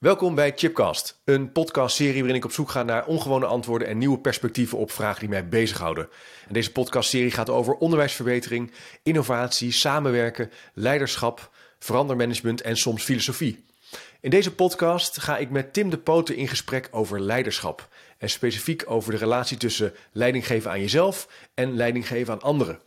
Welkom bij Chipcast, een podcastserie waarin ik op zoek ga naar ongewone antwoorden en nieuwe perspectieven op vragen die mij bezighouden. En deze podcastserie gaat over onderwijsverbetering, innovatie, samenwerken, leiderschap, verandermanagement en soms filosofie. In deze podcast ga ik met Tim de Poten in gesprek over leiderschap. En specifiek over de relatie tussen leiding geven aan jezelf en leiding geven aan anderen.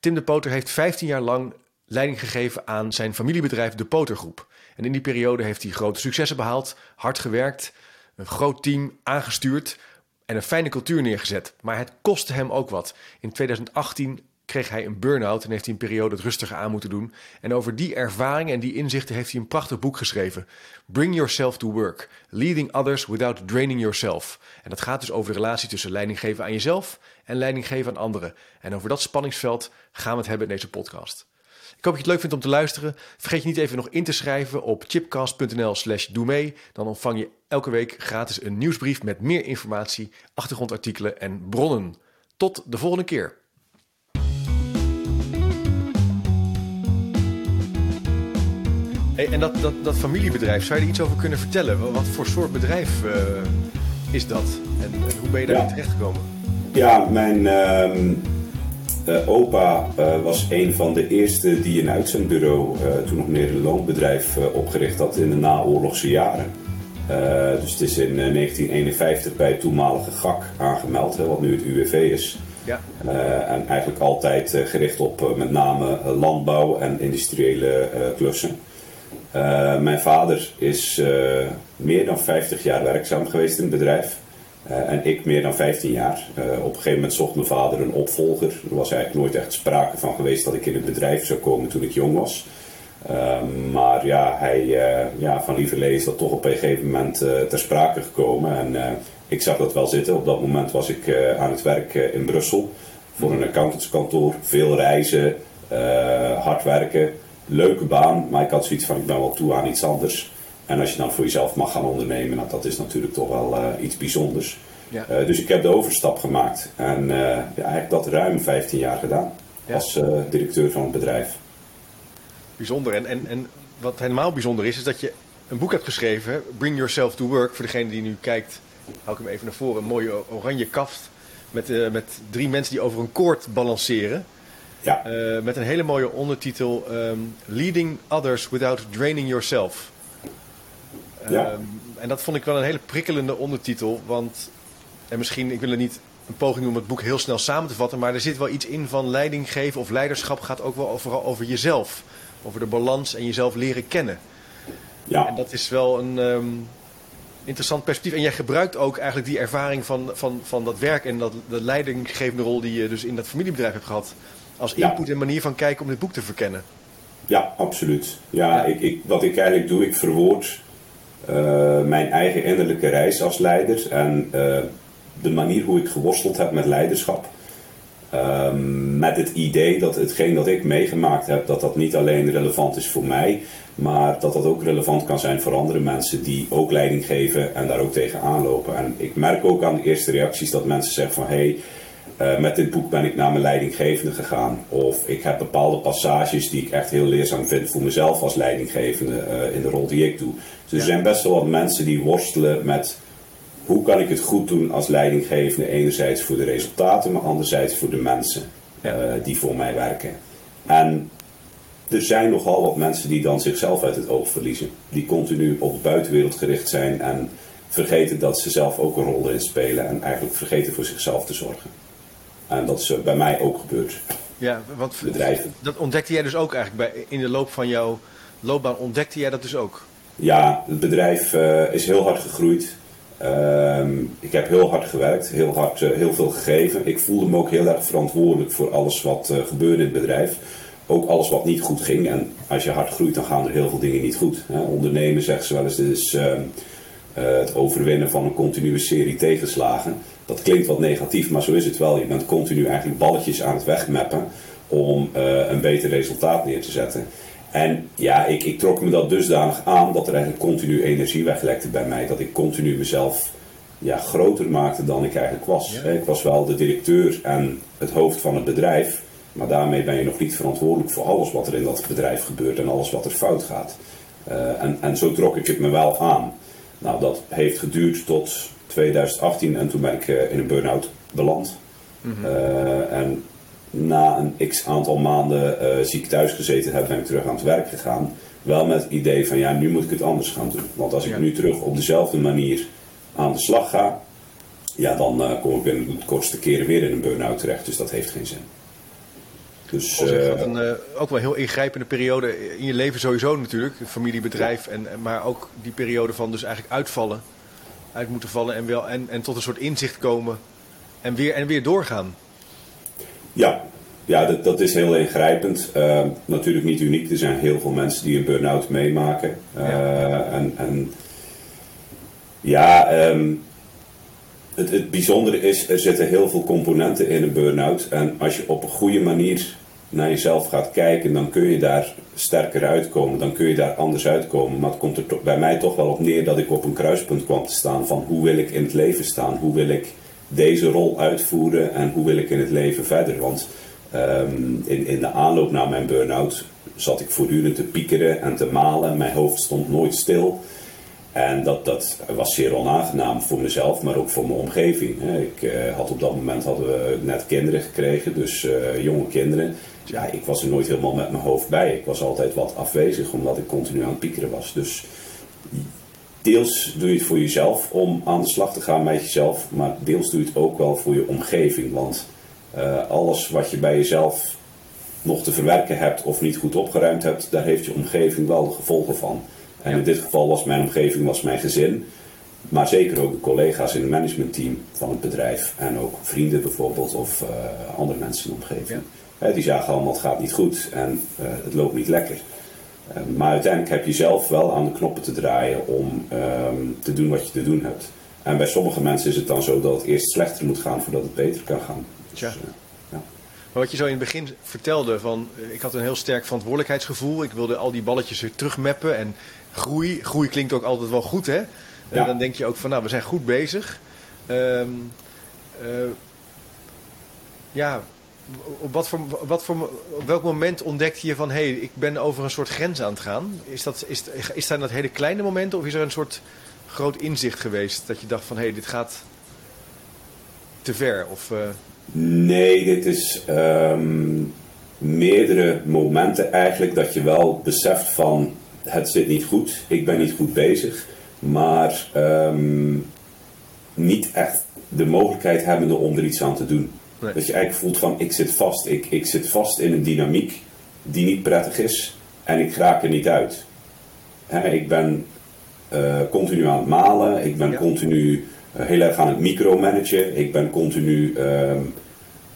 Tim de Poter heeft 15 jaar lang leiding gegeven aan zijn familiebedrijf De Potergroep. En in die periode heeft hij grote successen behaald, hard gewerkt, een groot team aangestuurd en een fijne cultuur neergezet. Maar het kostte hem ook wat. In 2018 kreeg hij een burn-out en heeft hij een periode het rustiger aan moeten doen. En over die ervaringen en die inzichten heeft hij een prachtig boek geschreven. Bring Yourself to Work. Leading Others Without Draining Yourself. En dat gaat dus over de relatie tussen leiding geven aan jezelf en leiding geven aan anderen. En over dat spanningsveld gaan we het hebben in deze podcast. Ik hoop dat je het leuk vindt om te luisteren. Vergeet je niet even nog in te schrijven op chipcast.nl slash doe mee. Dan ontvang je elke week gratis een nieuwsbrief met meer informatie, achtergrondartikelen en bronnen. Tot de volgende keer. Hey, en dat, dat, dat familiebedrijf, zou je er iets over kunnen vertellen? Wat voor soort bedrijf uh, is dat? En, en, hoe ben je daarin ja. terechtgekomen? Ja, mijn uh, uh, opa was een van de eerste die een uitzendbureau, toen nog meer een loonbedrijf, opgericht had in de naoorlogse jaren. dus het is in 1951 bij het toenmalige GAK aangemeld, hè, wat nu het UWV is. Ja. en eigenlijk altijd gericht op met name landbouw en industriële klussen. Mijn vader is meer dan 50 jaar werkzaam geweest in het bedrijf. Uh, en ik meer dan 15 jaar. op een gegeven moment zocht mijn vader een opvolger. Er was eigenlijk nooit echt sprake van geweest dat ik in het bedrijf zou komen toen ik jong was. maar ja, hij, ja, van lieverlee is dat toch op een gegeven moment ter sprake gekomen. En ik zag dat wel zitten. Op dat moment was ik aan het werk in Brussel voor een accountantskantoor. Veel reizen, hard werken leuke baan, maar ik had zoiets van ik ben wel toe aan iets anders. En als je dan voor jezelf mag gaan ondernemen, nou, dat is natuurlijk toch wel uh, iets bijzonders. Ja. Uh, dus ik heb de overstap gemaakt en uh, ja, eigenlijk dat ruim 15 jaar gedaan ja. als directeur van het bedrijf. Bijzonder. En, en, en wat helemaal bijzonder is, is dat je een boek hebt geschreven, Bring Yourself to Work. Voor degene die nu kijkt, hou ik hem even naar voren. Een mooie oranje kaft met, met drie mensen die over een koord balanceren. Ja. Met een hele mooie ondertitel: um, Leading Others Without Draining Yourself. Ja. Um, en dat vond ik wel een hele prikkelende ondertitel. Want, en misschien, ik wil er niet een poging doen om het boek heel snel samen te vatten. Maar er zit wel iets in van leiding geven of leiderschap gaat ook wel vooral over jezelf. Over de balans en jezelf leren kennen. Ja. En dat is wel een um, interessant perspectief. En jij gebruikt ook eigenlijk die ervaring van, van, van dat werk en dat, de leidinggevende rol die je dus in dat familiebedrijf hebt gehad als input en manier van kijken om dit boek te verkennen. Ja, absoluut. Ja, Ik, ik, wat ik eigenlijk doe, ik verwoord mijn eigen innerlijke reis als leider en uh, de manier hoe ik geworsteld heb met leiderschap. Uh, met het idee dat hetgeen dat ik meegemaakt heb, dat dat niet alleen relevant is voor mij, maar dat dat ook relevant kan zijn voor andere mensen die ook leiding geven en daar ook tegen aanlopen. En ik merk ook aan de eerste reacties dat mensen zeggen van hey, uh, met dit boek ben ik naar mijn leidinggevende gegaan. Of ik heb bepaalde passages die ik echt heel leerzaam vind voor mezelf als leidinggevende in de rol die ik doe. Dus er zijn best wel wat mensen die worstelen met hoe kan ik het goed doen als leidinggevende. Enerzijds voor de resultaten, maar anderzijds voor de mensen uh, die voor mij werken. En er zijn nogal wat mensen die dan zichzelf uit het oog verliezen. Die continu op de buitenwereld gericht zijn en vergeten dat ze zelf ook een rol in spelen. En eigenlijk vergeten voor zichzelf te zorgen. En dat is eh, bij mij ook gebeurd. Ja, want bedrijven. Dat ontdekte jij dus ook eigenlijk bij, in de loop van jouw loopbaan. Ontdekte jij dat dus ook? Ja, het bedrijf uh, is heel hard gegroeid. Uh, ik heb heel hard gewerkt, heel, hard, uh, heel veel gegeven. Ik voelde me ook heel erg verantwoordelijk voor alles wat uh, gebeurde in het bedrijf. Ook alles wat niet goed ging. En als je hard groeit, dan gaan er heel veel dingen niet goed. Hè. Ondernemen, zeggen ze wel eens, is, ehm, het overwinnen van een continue serie tegenslagen. Dat klinkt wat negatief, maar zo is het wel. Je bent continu eigenlijk balletjes aan het wegmappen om een beter resultaat neer te zetten. En ja, ik, ik trok me dat dusdanig aan dat er eigenlijk continu energie weglekte bij mij. Dat ik continu mezelf ja, groter maakte dan ik eigenlijk was. Ik was wel de directeur en het hoofd van het bedrijf. Maar daarmee ben je nog niet verantwoordelijk voor alles wat er in dat bedrijf gebeurt en alles wat er fout gaat. Uh, en, en zo trok ik het me wel aan. Nou, dat heeft geduurd tot 2018 en toen ben ik uh, in een burn-out beland. Mm -hmm. uh, en na een x aantal maanden uh, ziek thuis gezeten heb, ben ik terug aan het werk gegaan. Wel met het idee van ja, nu moet ik het anders gaan doen. Want als ik nu terug op dezelfde manier aan de slag ga, ja, dan uh, kom ik binnen de kortste keren weer in een burn-out terecht. Dus dat heeft geen zin. Dus, uh, dat een, uh, ook wel een heel ingrijpende periode in je leven sowieso natuurlijk. Familiebedrijf, en, maar ook die periode van dus eigenlijk uitvallen. Uit moeten vallen en, wel, en, en tot een soort inzicht komen. En weer, en weer doorgaan. Ja, ja dat, dat is heel ingrijpend. Uh, natuurlijk niet uniek. Er zijn heel veel mensen die een burn-out meemaken. Ja. En, en ja, um, het, het bijzondere is, er zitten heel veel componenten in een burn-out. En als je op een goede manier naar jezelf gaat kijken, dan kun je daar sterker uitkomen. Dan kun je daar anders uitkomen. Maar het komt er bij mij toch wel op neer dat ik op een kruispunt kwam te staan van hoe wil ik in het leven staan? Hoe wil ik deze rol uitvoeren en hoe wil ik in het leven verder? Want um, in, in de aanloop naar mijn burn-out zat ik voortdurend te piekeren en te malen. Mijn hoofd stond nooit stil. En dat, dat was zeer onaangenaam voor mezelf, maar ook voor mijn omgeving. Ik uh, had op dat moment hadden we net kinderen gekregen, dus uh, jonge kinderen. Ja, ik was er nooit helemaal met mijn hoofd bij. Ik was altijd wat afwezig, omdat ik continu aan het piekeren was. Dus deels doe je het voor jezelf om aan de slag te gaan met jezelf, maar deels doe je het ook wel voor je omgeving. Want uh, alles wat je bij jezelf nog te verwerken hebt of niet goed opgeruimd hebt, daar heeft je omgeving wel de gevolgen van. En in dit geval was mijn omgeving was mijn gezin, maar zeker ook de collega's in het managementteam van het bedrijf en ook vrienden bijvoorbeeld of uh, andere mensen in de omgeving. Ja. die zagen allemaal het gaat niet goed en uh, het loopt niet lekker. Uh, maar uiteindelijk heb je zelf wel aan de knoppen te draaien om um, te doen wat je te doen hebt. En bij sommige mensen is het dan zo dat het eerst slechter moet gaan voordat het beter kan gaan. Dus, ja. Maar wat je zo in het begin vertelde, van ik had een heel sterk verantwoordelijkheidsgevoel. Ik wilde al die balletjes weer terugmappen. En groei, groei klinkt ook altijd wel goed, hè? Ja. dan denk je ook van, nou, we zijn goed bezig. Um, uh, ja, op, wat voor, wat voor, welk moment ontdekte je van, hé, hey, ik ben over een soort grens aan het gaan? Is dat, is, is dat dat hele kleine momenten of is er een soort groot inzicht geweest dat je dacht van, hé, hey, dit gaat te ver? Of, uh... Nee, dit is um, meerdere momenten eigenlijk dat je wel beseft van het zit niet goed, ik ben niet goed bezig, maar um, niet echt de mogelijkheid hebbende om er iets aan te doen. Nee. Dat je eigenlijk voelt van ik zit vast, ik, ik zit vast in een dynamiek die niet prettig is en ik raak er niet uit. He, ik ben uh, continu aan het malen, ik ben ja. continu uh, heel erg aan het micromanagen, ik ben continu uh,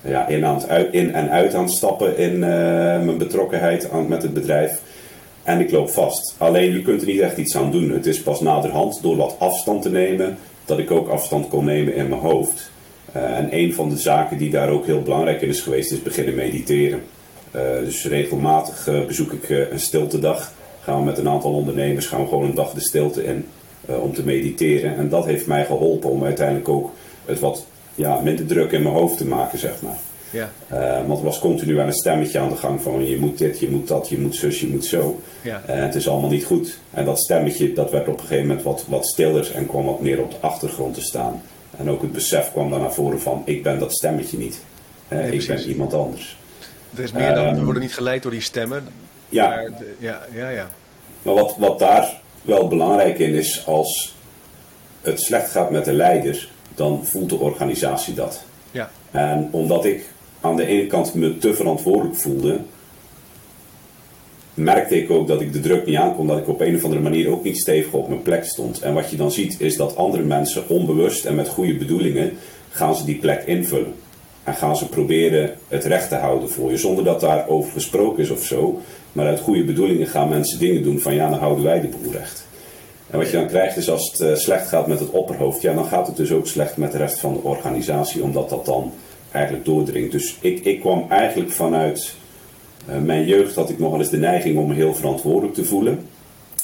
ja, in, aan het uit, in en uit aan het stappen in uh, mijn betrokkenheid aan, met het bedrijf. En ik loop vast. Alleen je kunt er niet echt iets aan doen. Het is pas naderhand door wat afstand te nemen dat ik ook afstand kon nemen in mijn hoofd. Uh, en een van de zaken die daar ook heel belangrijk in is geweest, is beginnen mediteren. Uh, dus regelmatig uh, bezoek ik een stiltedag. Gaan we met een aantal ondernemers gaan we gewoon een dag de stilte in om te mediteren. En dat heeft mij geholpen om uiteindelijk ook het wat ja, minder druk in mijn hoofd te maken, zeg maar. Ja. Uh, want er was continu aan een stemmetje aan de gang van je moet dit, je moet dat, je moet zus, je moet zo. Ja. En het is allemaal niet goed. En dat stemmetje dat werd op een gegeven moment wat, wat stiller en kwam wat meer op de achtergrond te staan. En ook het besef kwam dan naar voren van ik ben dat stemmetje niet. Nee, ik ben iemand anders. Er is meer dan, um, we worden niet geleid door die stemmen. Ja. Maar, ja, ja, ja. Maar wat, wat daar wel belangrijk in is, als het slecht gaat met de leider, dan voelt de organisatie dat. Ja. En omdat ik aan de ene kant me te verantwoordelijk voelde, merkte ik ook dat ik de druk niet aankon, dat ik op een of andere manier ook niet stevig op mijn plek stond. En wat je dan ziet is dat andere mensen onbewust en met goede bedoelingen gaan ze die plek invullen. En gaan ze proberen het recht te houden voor je, zonder dat daarover gesproken is of zo. Maar uit goede bedoelingen gaan mensen dingen doen van ja, dan houden wij de boel recht. En wat je dan krijgt is als het eh, slecht gaat met het opperhoofd, ja, dan gaat het dus ook slecht met de rest van de organisatie, omdat dat dan eigenlijk doordringt. Dus ik, ik kwam eigenlijk vanuit mijn jeugd had ik nog wel eens de neiging om me heel verantwoordelijk te voelen.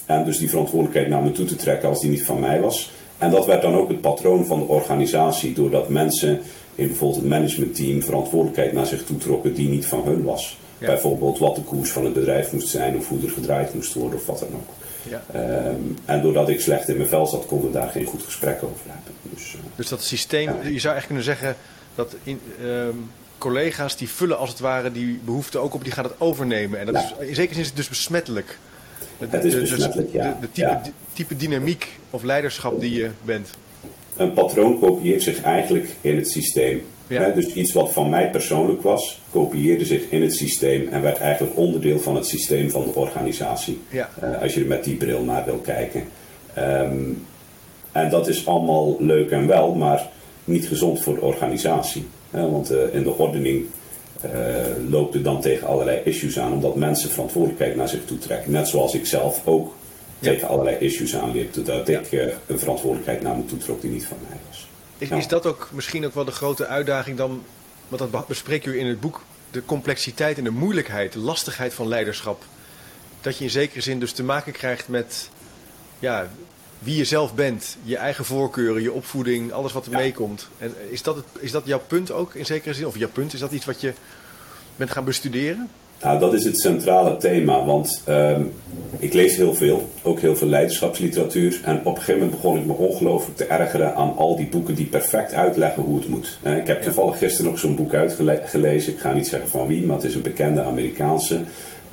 En dus die verantwoordelijkheid naar me toe te trekken als die niet van mij was. En dat werd dan ook het patroon van de organisatie, doordat mensen in bijvoorbeeld het managementteam verantwoordelijkheid naar zich toe trokken die niet van hun was. Bijvoorbeeld wat de koers van het bedrijf moest zijn, of hoe er gedraaid moest worden, of wat dan ook. Ja. Ehm, en doordat ik slecht in mijn vel zat, konden we daar geen goed gesprek over hebben. Dus, uh, dus dat systeem, je zou eigenlijk kunnen zeggen dat in, ehm, collega's die vullen als het ware die behoefte ook op, die gaan het overnemen. En dat is, in zekere zin is het dus besmettelijk. Het is besmettelijk, ja. De, type, type dynamiek of leiderschap die je bent. Een patroon kopieert zich eigenlijk in het systeem. Ja. dus iets wat van mij persoonlijk was, kopieerde zich in het systeem en werd eigenlijk onderdeel van het systeem van de organisatie. Ja. Uh, als je er met die bril naar wil kijken. Um, en dat is allemaal leuk en wel, maar niet gezond voor de organisatie. Want uh, in de ordening uh, loopt het dan tegen allerlei issues aan, omdat mensen verantwoordelijkheid naar zich toe trekken. Net zoals ik zelf ook ja. tegen allerlei issues aanliep, doordat ik een verantwoordelijkheid naar me toe trok die niet van mij was. Is, is dat ook misschien ook wel de grote uitdaging dan, want dat bespreek u in het boek, de complexiteit en de moeilijkheid, de lastigheid van leiderschap. Dat je in zekere zin dus te maken krijgt met ja, wie je zelf bent, je eigen voorkeuren, je opvoeding, alles wat er meekomt. En is dat, het, is dat jouw punt ook in zekere zin? Of jouw punt, is dat iets wat je bent gaan bestuderen? Nou, dat is het centrale thema, want uh, ik lees heel veel, ook heel veel leiderschapsliteratuur. En op een gegeven moment begon ik me ongelooflijk te ergeren aan al die boeken die perfect uitleggen hoe het moet. Uh, ik heb toevallig gisteren nog zo'n boek uitgelezen, ik ga niet zeggen van wie, maar het is een bekende Amerikaanse.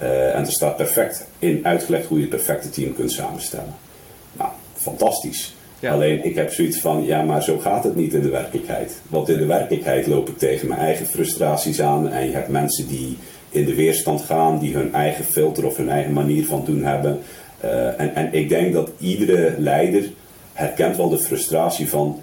Uh, en er staat perfect in uitgelegd hoe je het perfecte team kunt samenstellen. Fantastisch. Ja. Alleen ik heb zoiets van, ja, maar zo gaat het niet in de werkelijkheid. Want in de werkelijkheid loop ik tegen mijn eigen frustraties aan en je hebt mensen die in de weerstand gaan, die hun eigen filter of hun eigen manier van doen hebben. Uh, en, en ik denk dat iedere leider herkent wel de frustratie van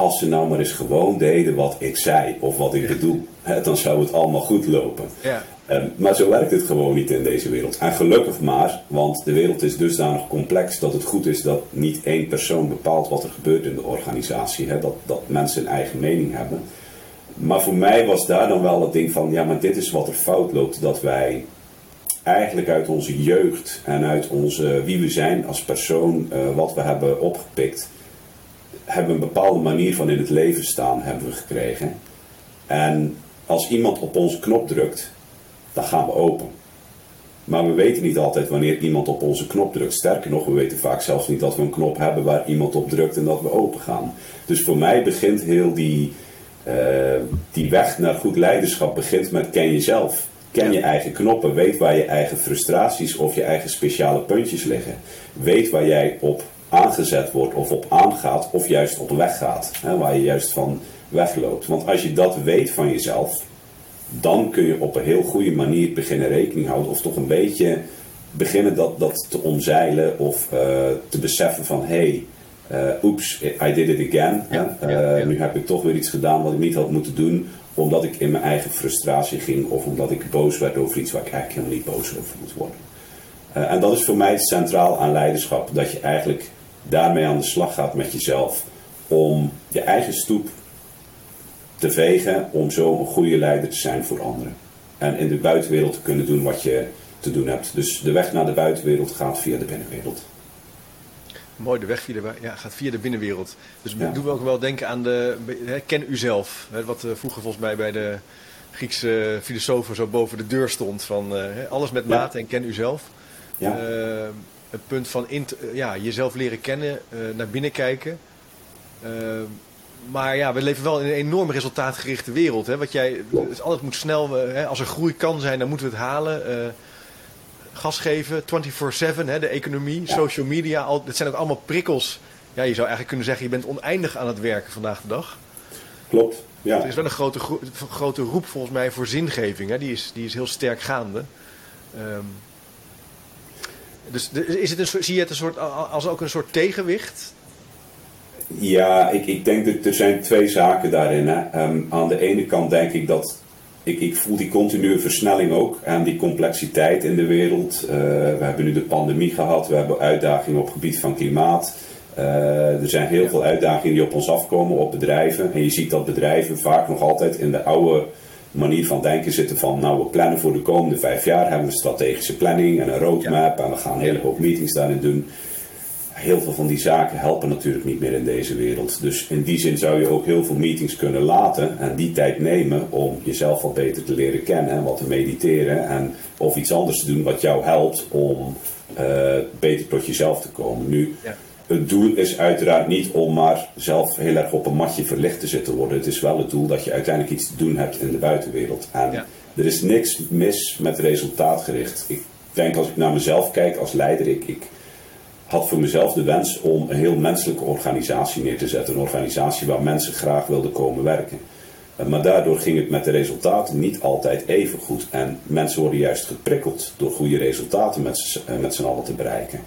als ze nou maar eens gewoon deden wat ik zei of wat ik bedoel, hè, dan zou het allemaal goed lopen. Ja. Uh, maar zo werkt het gewoon niet in deze wereld. En gelukkig maar, want de wereld is dusdanig complex dat het goed is dat niet één persoon bepaalt wat er gebeurt in de organisatie. Hè, dat, dat mensen een eigen mening hebben. Maar voor mij was daar dan wel het ding van, ja, maar dit is wat er fout loopt. Dat wij eigenlijk uit onze jeugd en uit onze, wie we zijn als persoon, uh, wat we hebben opgepikt, hebben een bepaalde manier van in het leven staan, hebben we gekregen. En als iemand op onze knop drukt, dan gaan we open. Maar we weten niet altijd wanneer iemand op onze knop drukt. Sterker nog, we weten vaak zelfs niet dat we een knop hebben waar iemand op drukt en dat we open gaan. Dus voor mij begint heel die, uh, die weg naar goed leiderschap begint met ken jezelf. Ken je eigen knoppen, weet waar je eigen frustraties of je eigen speciale puntjes liggen. Weet waar jij op aangezet wordt of op aangaat of juist op weg gaat. Hè, waar je juist van wegloopt. Want als je dat weet van jezelf, dan kun je op een heel goede manier beginnen rekening houden. Of toch een beetje beginnen dat, dat te omzeilen of uh, te beseffen van hé, hey, uh, oeps, I did it again. Ja, uh, Nu heb ik toch weer iets gedaan wat ik niet had moeten doen, omdat ik in mijn eigen frustratie ging of omdat ik boos werd over iets waar ik eigenlijk helemaal niet boos over moet worden. En dat is voor mij centraal aan leiderschap, dat je eigenlijk daarmee aan de slag gaat met jezelf om je eigen stoep te vegen, om zo een goede leider te zijn voor anderen. En in de buitenwereld te kunnen doen wat je te doen hebt. Dus de weg naar de buitenwereld gaat via de binnenwereld. Mooi, de weg via de, ja, gaat via de binnenwereld. Dus ja. doen we ook wel denken aan de hè, ken u zelf. Wat uh, vroeger volgens mij bij de Griekse filosofen zo boven de deur stond. Van uh, alles met mate ja. en ken u zelf. Ja. Uh, het punt van ja, jezelf leren kennen, naar binnen kijken. maar ja, we leven wel in een enorm resultaatgerichte wereld. Hè? Wat jij, dus alles moet snel, hè? als er groei kan zijn, dan moeten we het halen gas geven, 24-7, de economie, social media. Al, dat zijn ook allemaal prikkels. Ja, je zou eigenlijk kunnen zeggen, je bent oneindig aan het werken vandaag de dag. Klopt, ja. Er is wel een grote, grote roep volgens mij voor zingeving. Hè? Die, is, die is heel sterk gaande. Um, dus is het een, zie je het een soort, als ook een soort tegenwicht? Ja, ik, ik denk dat er zijn twee zaken daarin. Hè. Um, aan de ene kant denk ik dat ik, ik, voel die continue versnelling ook en die complexiteit in de wereld. we hebben nu de pandemie gehad, we hebben uitdagingen op het gebied van klimaat. er zijn heel veel uitdagingen die op ons afkomen, op bedrijven. En je ziet dat bedrijven vaak nog altijd in de oude manier van denken zitten van nou we plannen voor de komende vijf jaar, hebben we een strategische planning en een roadmap en we gaan een hele hoop meetings daarin doen. Heel veel van die zaken helpen natuurlijk niet meer in deze wereld. Dus in die zin zou je ook heel veel meetings kunnen laten en die tijd nemen om jezelf wat beter te leren kennen en wat te mediteren en of iets anders te doen wat jou helpt om uh, beter tot jezelf te komen. Nu, ja het doel is uiteraard niet om maar zelf heel erg op een matje verlicht te zitten worden. Het is wel het doel dat je uiteindelijk iets te doen hebt in de buitenwereld. En er is niks mis met resultaatgericht. Ik denk als ik naar mezelf kijk als leider, ik, ik had voor mezelf de wens om een heel menselijke organisatie neer te zetten. Een organisatie waar mensen graag wilden komen werken. Eh, maar daardoor ging het met de resultaten niet altijd even goed. En mensen worden juist geprikkeld door goede resultaten met, eh, met z'n allen te bereiken.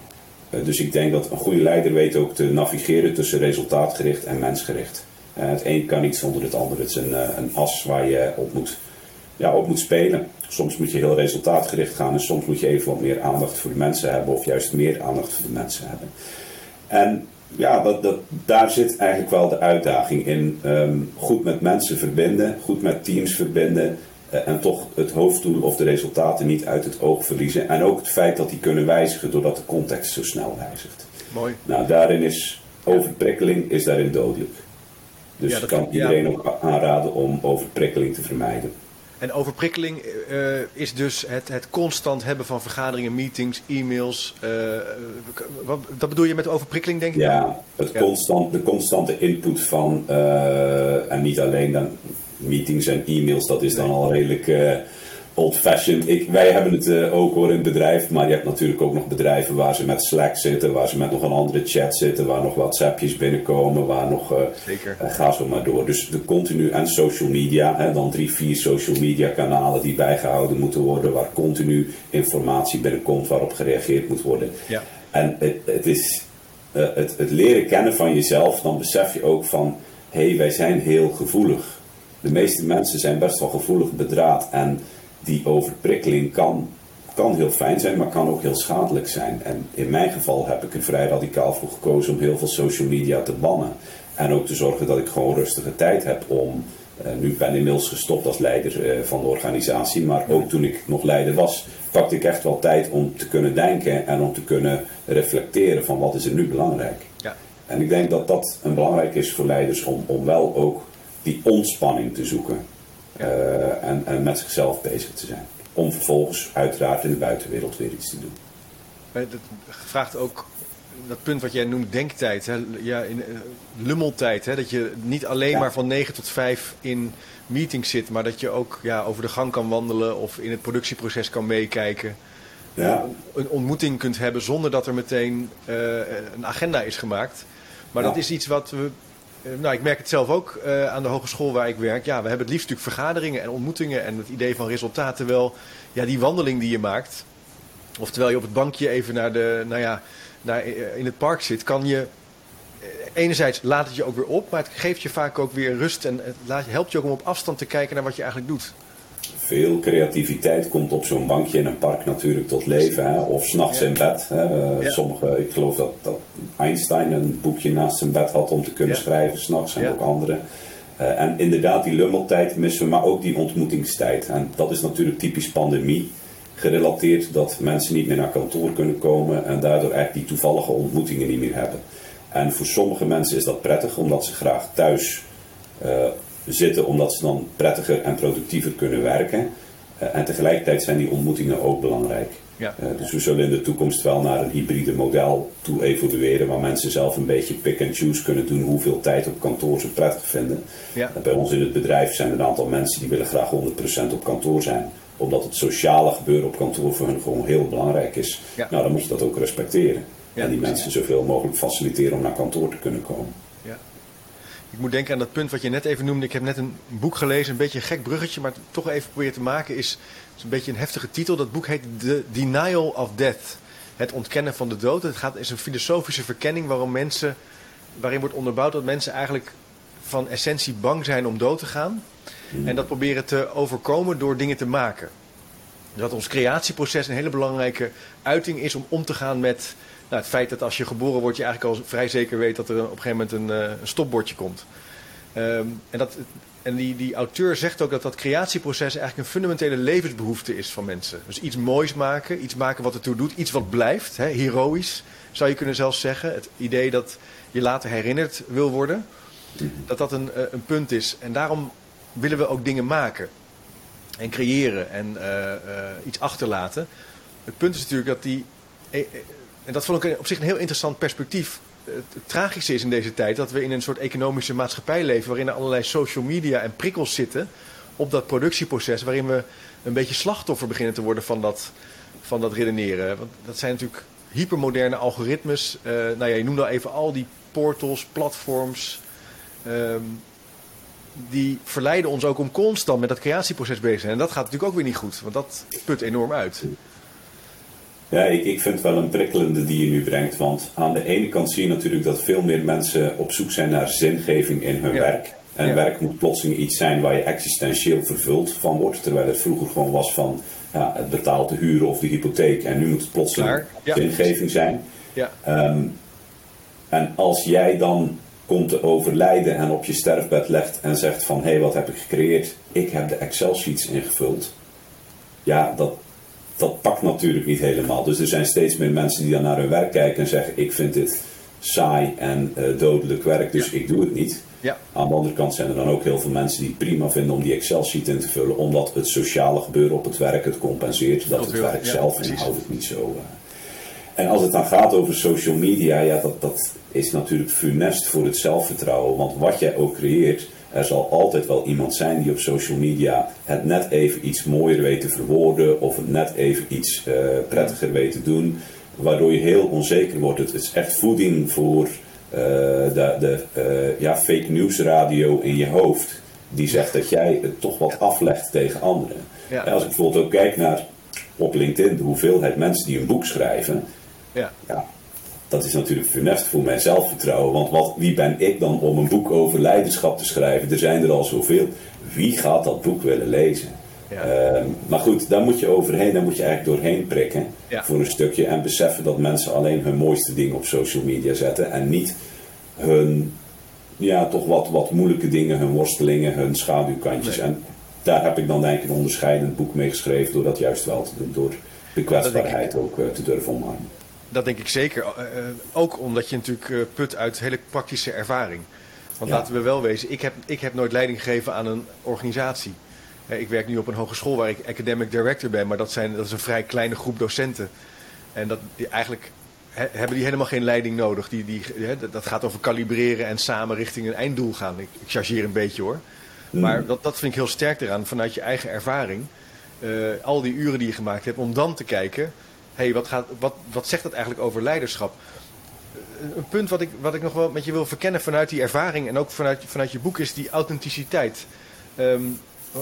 Eh, dus ik denk dat een goede leider weet ook te navigeren tussen resultaatgericht en mensgericht. Uh, het een kan niet zonder het ander. Het is een, eh, een as waar je op moet, ja, op moet spelen. Soms moet je heel resultaatgericht gaan en soms moet je even wat meer aandacht voor de mensen hebben of juist meer aandacht voor de mensen hebben. En ja, dat, dat, daar zit eigenlijk wel de uitdaging in. Ehm, goed met mensen verbinden, goed met teams verbinden, eh, en toch het hoofddoel of de resultaten niet uit het oog verliezen. En ook het feit dat die kunnen wijzigen doordat de context zo snel wijzigt. Mooi. Nou, daarin is overprikkeling is daarin dodelijk. Dus ja, kan iedereen ook aanraden om overprikkeling te vermijden. En overprikkeling uh, is dus het, het constant hebben van vergaderingen, meetings, e-mails. Uh, wat, dat bedoel je met overprikkeling, denk ik? Ja, het Constant, de constante input van, uh, en niet alleen dan meetings en e-mails, dat is dan al redelijk uh, old-fashioned. Wij hebben het uh, ook hoor in het bedrijf, maar je hebt natuurlijk ook nog bedrijven waar ze met Slack zitten, waar ze met nog een andere chat zitten, waar nog WhatsAppjes binnenkomen, waar nog. Uh, Zeker. ga zo maar door. Dus de continu en social media, hè, dan drie, vier social media kanalen die bijgehouden moeten worden, waar continu informatie binnenkomt, waarop gereageerd moet worden. Ja. En het, het is. het, het leren kennen van jezelf, dan besef je ook van hé, hey, wij zijn heel gevoelig de meeste mensen zijn best wel gevoelig bedraad. En die overprikkeling kan, kan heel fijn zijn, maar kan ook heel schadelijk zijn. En in mijn geval heb ik er vrij radicaal voor gekozen om heel veel social media te bannen. En ook te zorgen dat ik gewoon rustige tijd heb om. Uh, nu ben ik inmiddels gestopt als leider uh, van de organisatie, maar ook toen ik nog leider was, pakte ik echt wel tijd om te kunnen denken en om te kunnen reflecteren van wat is er nu belangrijk. Ja. En ik denk dat dat een belangrijk is voor leiders om, om wel ook die ontspanning te zoeken. Uh, en, en, met zichzelf bezig te zijn. Om vervolgens uiteraard in de buitenwereld weer iets te doen. Dat vraagt ook dat punt wat jij noemt, denktijd. Hè? Ja, in, uh, lummeltijd. Hè? Dat je niet alleen maar van 9 tot 5 in meetings zit, maar dat je ook ja, over de gang kan wandelen of in het productieproces kan meekijken. Ja. Een ontmoeting kunt hebben zonder dat er meteen uh, een agenda is gemaakt. Maar ja. dat is iets wat we eh, nou, ik merk het zelf ook uh, aan de hogeschool waar ik werk. Ja, we hebben het liefst natuurlijk vergaderingen en ontmoetingen en het idee van resultaten. Terwijl ja, die wandeling die je maakt, of terwijl je op het bankje even naar de, nou ja, eh, in het park zit, kan je. Enerzijds laat het je ook weer op, maar het geeft je vaak ook weer rust en het helpt je ook om op afstand te kijken naar wat je eigenlijk doet veel creativiteit komt op zo'n bankje in een park natuurlijk tot leven. Hè? Of s'nachts ja. in bed. Hè? Ja. Sommige, ik geloof dat, dat, Einstein een boekje naast zijn bed had om te kunnen ja. schrijven s'nachts en ook anderen. Uh, en inderdaad, die lummeltijd missen we, maar ook die ontmoetingstijd. En dat is natuurlijk typisch pandemie gerelateerd dat mensen niet meer naar kantoor kunnen komen en daardoor eigenlijk die toevallige ontmoetingen niet meer hebben. En voor sommige mensen is dat prettig omdat ze graag thuis uh, zitten omdat ze dan prettiger en productiever kunnen werken. Uh, en tegelijkertijd zijn die ontmoetingen ook belangrijk. Ja. Uh, dus we zullen in de toekomst wel naar een hybride model toe evolueren, waar mensen zelf een beetje pick and choose kunnen doen hoeveel tijd op kantoor ze prettig vinden. Ja. Uh, bij ons in het bedrijf zijn er een aantal mensen die willen graag 100% op kantoor zijn, omdat het sociale gebeuren op kantoor voor hen gewoon heel belangrijk is. Ja. Nou, dan moet je dat ook respecteren. Ja, en die mensen zoveel mogelijk faciliteren om naar kantoor te kunnen komen. Ik moet denken aan dat punt wat je net even noemde. Ik heb net een boek gelezen, een beetje een gek bruggetje, maar toch even proberen te maken. Is, is een beetje een heftige titel. Dat boek heet The Denial of Death. Het ontkennen van de dood. Het gaat, is een filosofische verkenning waarom mensen, waarin wordt onderbouwd dat mensen eigenlijk van essentie bang zijn om dood te gaan. En dat proberen te overkomen door dingen te maken. Dat ons creatieproces een hele belangrijke uiting is om om te gaan met nou, het feit dat als je geboren wordt, je eigenlijk al vrij zeker weet dat er op een gegeven moment een, uh, een stopbordje komt. Ehm, en dat, en die, die auteur zegt ook dat dat creatieproces eigenlijk een fundamentele levensbehoefte is van mensen. Dus iets moois maken, iets maken wat ertoe doet, iets wat blijft, hè, heroïs zou je kunnen zelfs zeggen. Het idee dat je later herinnerd wil worden, dat dat een, eh, een punt is. En daarom willen we ook dingen maken en creëren en uh, iets achterlaten. Het punt is natuurlijk dat die. En dat vond ik op zich een heel interessant perspectief. Het, tragische is in deze tijd dat we in een soort economische maatschappij leven. waarin er allerlei social media en prikkels zitten. op dat productieproces. waarin we een beetje slachtoffer beginnen te worden van dat, van dat redeneren. Want dat zijn natuurlijk hypermoderne algoritmes. Uh, nou ja, je noemde al even al die portals, platforms. Um, die verleiden ons ook om constant met dat creatieproces bezig te zijn. En dat gaat natuurlijk ook weer niet goed, want dat put enorm uit. Ja, ik, ik vind het wel een prikkelende die je nu brengt. Want aan de ene kant zie je natuurlijk dat veel meer mensen op zoek zijn naar zingeving in hun werk. En ja. werk moet plotseling iets zijn waar je existentieel vervuld van wordt. Terwijl het vroeger gewoon was van ja, het betaalt de huur of de hypotheek. En nu moet het plotseling ja, zingeving zijn. Ja. Um, en als jij dan komt te overlijden en op je sterfbed legt en zegt van hé, hey, wat heb ik gecreëerd? Ik heb de Excel-sheets ingevuld. Ja, dat, dat pakt natuurlijk niet helemaal. Dus er zijn steeds meer mensen die dan naar hun werk kijken en zeggen ik vind dit saai en uh, dodelijk werk, dus ja. ik doe het niet. Ja. Aan de andere kant zijn er dan ook heel veel mensen die het prima vinden om die Excel-sheet in te vullen, omdat het sociale gebeuren op het werk het compenseert, dat, dat het werk ja, zelf inhoudelijk niet zo... Uh, en als het dan gaat over social media, ja, dat, dat is natuurlijk funest voor het zelfvertrouwen. Want wat jij ook creëert, er zal altijd wel iemand zijn die op social media het net even iets mooier weet te verwoorden. Of het net even iets uh, prettiger weet te doen. Waardoor je heel onzeker wordt. Het is echt voeding voor uh, de, de uh, ja, fake news radio in je hoofd. Die zegt dat jij het toch wat aflegt tegen anderen. Ja. Als ik bijvoorbeeld ook kijk naar op LinkedIn de hoeveelheid mensen die een boek schrijven. Ja. ja. Dat is natuurlijk funest voor mijn zelfvertrouwen. Want wat, wie ben ik dan om een boek over leiderschap te schrijven? Er zijn er al zoveel. Wie gaat dat boek willen lezen? Ja. Uh, maar goed, daar moet je overheen, daar moet je eigenlijk doorheen prikken ja. voor een stukje. En beseffen dat mensen alleen hun mooiste dingen op social media zetten. En niet hun, ja, toch wat, wat moeilijke dingen, hun worstelingen, hun schaduwkantjes. Nee. En daar heb ik dan denk ik een onderscheidend boek mee geschreven door dat juist wel te doen. Door de kwetsbaarheid ook uh, te durven omarmen. Dat denk ik zeker. Uh, ook omdat je natuurlijk uh, put uit hele praktische ervaring. Want Ja. laten we wel wezen, ik heb, ik heb nooit leiding gegeven aan een organisatie. Eh, ik werk nu op een hogeschool waar ik academic director ben, maar dat, zijn, dat is een vrij kleine groep docenten. En dat, die eigenlijk he- hebben die helemaal geen leiding nodig. Die, die, dat- gaat over kalibreren en samen richting een einddoel gaan. Ik, ik chargeer een beetje hoor. Maar dat, dat vind ik heel sterk eraan, vanuit je eigen ervaring. eh, al die uren die je gemaakt hebt, om dan te kijken... hé, hey, wat, gaat, wat, wat zegt dat eigenlijk over leiderschap? Een- punt wat ik, wat ik nog wel met je wil verkennen vanuit die ervaring... en ook vanuit, vanuit je boek, is die authenticiteit. Ehm,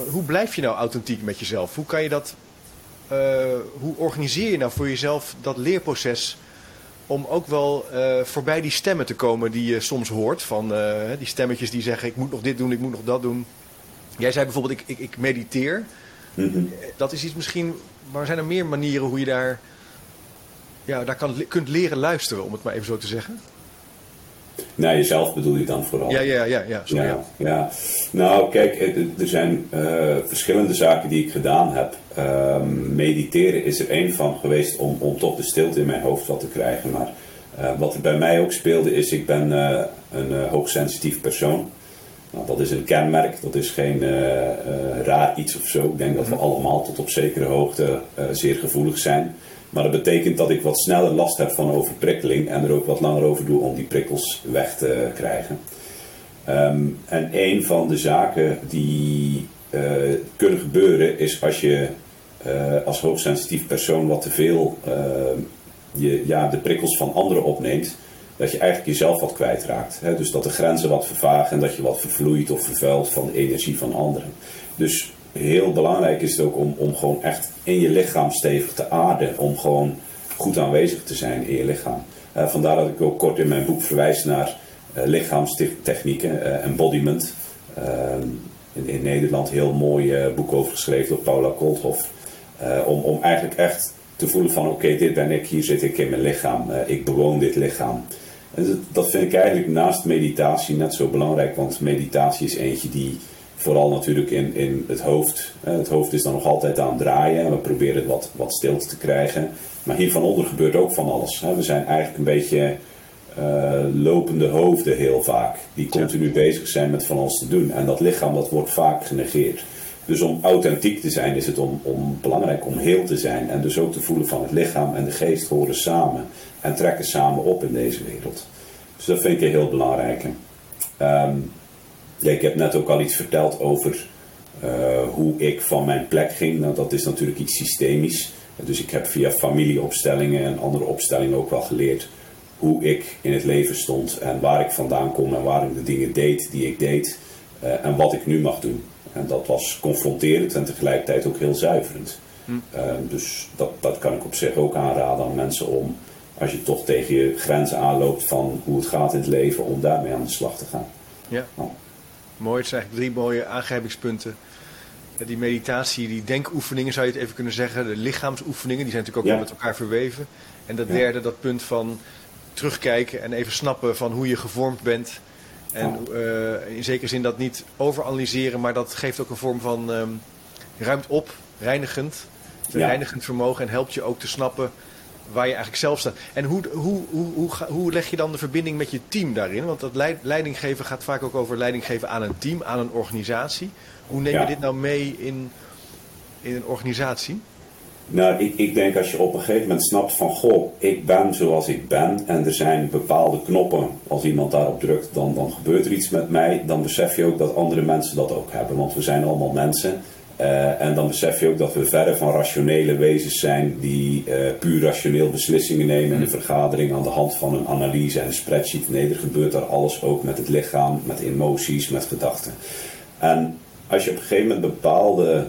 hoe blijf je nou authentiek met jezelf? Hoe kan je dat... eh, hoe organiseer je nou voor jezelf dat leerproces... om ook wel eh, voorbij die stemmen te komen die je soms hoort... van eh, die stemmetjes die zeggen, ik moet nog dit doen, ik moet nog dat doen... Jij zei bijvoorbeeld, ik, ik, ik mediteer. Mhm. Dat is iets misschien... Maar zijn er meer manieren hoe je daar... Ja, daar kan, kunt leren luisteren, om het maar even zo te zeggen? Naar jezelf bedoel je dan vooral? Ja, ja, ja. ja, sorry, ja. Nou, kijk, er zijn eh, verschillende zaken die ik gedaan heb. Ehm, mediteren is er één van geweest om, om toch de stilte in mijn hoofd wat te krijgen. Maar eh, wat er bij mij ook speelde is, ik ben eh, een hoogsensitief persoon. Nou, dat is een kenmerk, dat is geen raar iets of zo. Ik denk dat we allemaal tot op zekere hoogte zeer gevoelig zijn. Maar dat betekent dat ik wat sneller last heb van overprikkeling en er ook wat langer over doe om die prikkels weg te krijgen. Ehm, en een van de zaken die eh, kunnen gebeuren is als je eh, als hoogsensitief persoon wat te veel eh, ja, de prikkels van anderen opneemt, dat je eigenlijk jezelf wat kwijtraakt. Hè? Dus dat de grenzen wat vervagen en dat je wat vervloeit of vervuilt van de energie van anderen. Dus heel belangrijk is het ook om, om gewoon echt in je lichaam stevig te aarden. Om gewoon goed aanwezig te zijn in je lichaam. Eh, vandaar dat ik ook kort in mijn boek verwijs naar lichaamstechnieken, embodiment. Ehm, in, in, Nederland heel mooi boek over geschreven door Paula Kolthoff. om, om eigenlijk echt te voelen van oké, dit ben ik, hier zit ik in mijn lichaam, ik bewoon dit lichaam. En dat vind ik eigenlijk naast meditatie net zo belangrijk, want meditatie is eentje die vooral natuurlijk in, in het hoofd. Het hoofd is dan nog altijd aan het draaien en we proberen het wat, wat stilte te krijgen. Maar hier van onder gebeurt ook van alles. We zijn eigenlijk een beetje uh, lopende hoofden heel vaak. Die continu bezig zijn met van alles te doen. En dat lichaam dat wordt vaak genegeerd. Dus om authentiek te zijn is het om, om belangrijk om heel te zijn. En dus ook te voelen van het lichaam en de geest horen samen. En trekken samen op in deze wereld. Dus dat vind ik een heel belangrijk. Um, ik heb net ook al iets verteld over uh, hoe ik van mijn plek ging. Nou, dat is natuurlijk iets systemisch. Dus ik heb via familieopstellingen en andere opstellingen ook wel geleerd hoe ik in het leven stond en waar ik vandaan kom en waar ik de dingen deed die ik deed uh, en wat ik nu mag doen. En dat was confronterend en tegelijkertijd ook heel zuiverend. Hm. Uh, dus dat, dat kan ik op zich ook aanraden aan mensen om, als je toch tegen je grenzen aanloopt van hoe het gaat in het leven, om daarmee aan de slag te gaan. Ja. Nou. Mooi, het zijn eigenlijk drie mooie aangrijpingspunten. Die meditatie, die denkoefeningen zou je het even kunnen zeggen. De lichaamsoefeningen, die zijn natuurlijk ook wel met elkaar verweven. En dat derde, dat punt van terugkijken en even snappen van hoe je gevormd bent. En uh, in zekere zin dat niet overanalyseren, maar dat geeft ook een vorm van um, ruimt op, reinigend. Reinigend vermogen en helpt je ook te snappen waar je eigenlijk zelf staat. En hoe, hoe, hoe, hoe, hoe leg je dan de verbinding met je team daarin? Want dat leidinggeven gaat vaak ook over leidinggeven aan een team, aan een organisatie. Hoe neem je dit nou mee in, in een organisatie? Nou, ik, ik denk als je op een gegeven moment snapt van goh, ik ben zoals ik ben en er zijn bepaalde knoppen, als iemand daarop drukt, dan, dan gebeurt er iets met mij, dan besef je ook dat andere mensen dat ook hebben. Want we zijn allemaal mensen uh, en dan besef je ook dat we verre van rationele wezens zijn die uh, puur rationeel beslissingen nemen in een vergadering aan de hand van een analyse en een spreadsheet. Nee, er gebeurt daar alles ook met het lichaam, met emoties, met gedachten. En als je op een gegeven moment bepaalde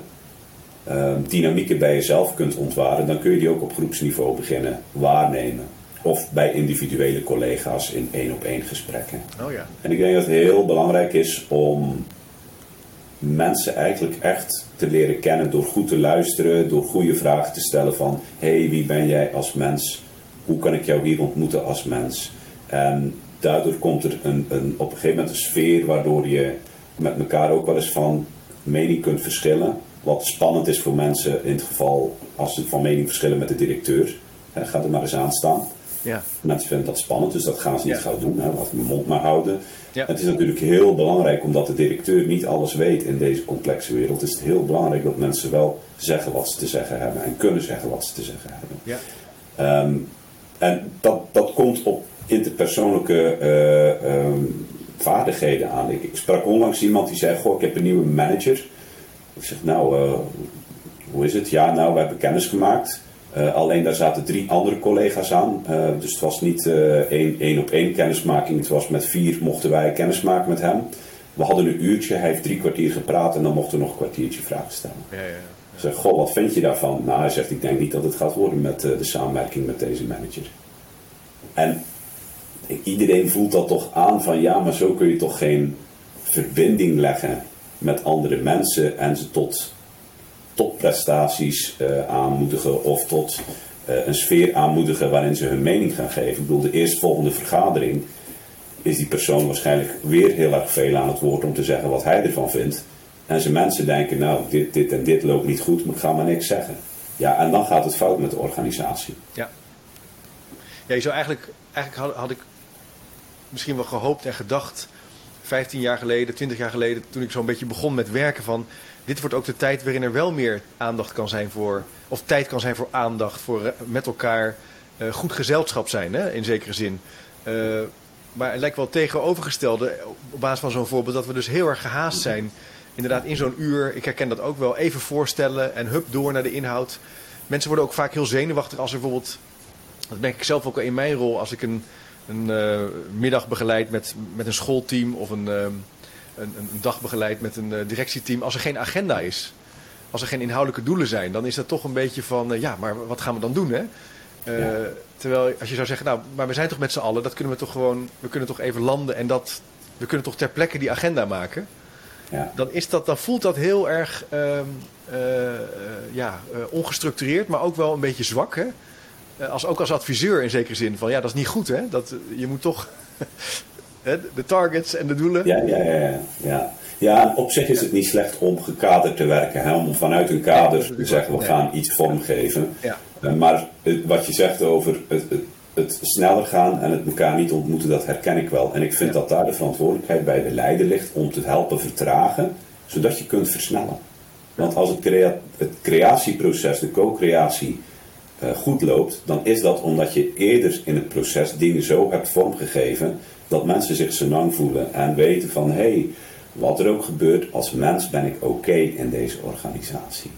uh, dynamieken bij jezelf kunt ontwaren, dan kun je die ook op groepsniveau beginnen waarnemen. Of bij individuele collega's in één op één gesprekken. Oh ja. En ik denk dat het heel belangrijk is om mensen eigenlijk echt te leren kennen door goed te luisteren, door goede vragen te stellen van hé, hey, wie ben jij als mens? Hoe kan ik jou hier ontmoeten als mens? En daardoor komt er een, een, op een gegeven moment een sfeer waardoor je met elkaar ook wel eens van mening kunt verschillen. Wat spannend is voor mensen in het geval als ze van mening verschillen met de directeur. He, ga er maar eens aan staan. Ja. Mensen vinden dat spannend, dus dat gaan ze niet gauw doen. Hè. Laat mijn mond maar houden. Ja. Het is natuurlijk heel belangrijk, omdat de directeur niet alles weet in deze complexe wereld, is het heel belangrijk dat mensen wel zeggen wat ze te zeggen hebben en kunnen zeggen wat ze te zeggen hebben. Ja. Um, en dat, dat komt op interpersoonlijke uh, um, vaardigheden aan. Ik, ik, sprak onlangs iemand die zei: Goh, ik heb een nieuwe manager. Ik zeg: Nou, uh, hoe is het? Ja, nou, we hebben kennis gemaakt. Uh, alleen daar zaten drie andere collega's aan. Uh, dus het was niet uh, één, één op één kennismaking. Het was met vier mochten wij kennis maken met hem. We hadden een uurtje, hij heeft drie kwartier gepraat en dan mochten we nog een kwartiertje vragen stellen. Ja, ja, ja. Ik zeg, goh, wat vind je daarvan? Nou, hij zegt, ik denk niet dat het gaat worden met de samenwerking met deze manager. En iedereen voelt dat toch aan van, ja, maar zo kun je toch geen verbinding leggen met andere mensen en ze tot topprestaties uh, aanmoedigen of tot uh, een sfeer aanmoedigen waarin ze hun mening gaan geven. Ik bedoel, de eerstvolgende vergadering is die persoon waarschijnlijk weer heel erg veel aan het woord om te zeggen wat hij ervan vindt. En zijn mensen denken, nou, dit, dit en dit loopt niet goed, maar ik ga maar niks zeggen. Ja, en dan gaat het fout met de organisatie. Ja. Ja, je zou eigenlijk, eigenlijk had, had ik misschien wel gehoopt en gedacht, 15 jaar geleden, 20 jaar geleden, toen ik zo'n beetje begon met werken van dit wordt ook de tijd waarin er wel meer aandacht kan zijn voor, of tijd kan zijn voor aandacht, voor eh, met elkaar uh, goed gezelschap zijn, hè, in zekere zin. Uh, maar het lijkt wel tegenovergestelde, op basis van zo'n voorbeeld, dat we dus heel erg gehaast zijn. Inderdaad, in zo'n uur, ik herken dat ook wel, even voorstellen en hup door naar de inhoud. Mensen worden ook vaak heel zenuwachtig als er bijvoorbeeld, dat merk ik zelf ook in mijn rol, als ik een, een middag begeleid met, met een schoolteam of een, uh, een, een dag begeleid met een uh, directieteam, als er geen agenda is, als er geen inhoudelijke doelen zijn, dan is dat toch een beetje van, uh, ja, maar wat gaan we dan doen? Hè? Terwijl als je zou zeggen, nou, maar we zijn toch met z'n allen, dat kunnen we toch gewoon, we kunnen toch even landen en dat, we kunnen toch ter plekke die agenda maken. Ja. Dan, is dat, dan voelt dat heel erg ehm, ja, ongestructureerd, maar ook wel een beetje zwak. Hè? als, ook als adviseur in zekere zin. Van ja, dat is niet goed hè. Dat, je moet toch de targets en de doelen. Ja, ja, ja. ja. Ja, op zich is het niet slecht om gekaderd te werken. Hè? Om vanuit een kader te zeggen, we gaan iets vormgeven. Ja. Eh, maar wat je zegt over het, het, het, sneller gaan en het elkaar niet ontmoeten, dat herken ik wel. En ik vind dat daar de verantwoordelijkheid bij de leider ligt om te helpen vertragen, zodat je kunt versnellen. Want als het, het creatieproces, de co-creatie, uh, goed loopt, dan is dat omdat je eerder in het proces dingen zo hebt vormgegeven dat mensen zich senang voelen en weten van hé, hey, wat er ook gebeurt, als mens ben ik oké in deze organisatie.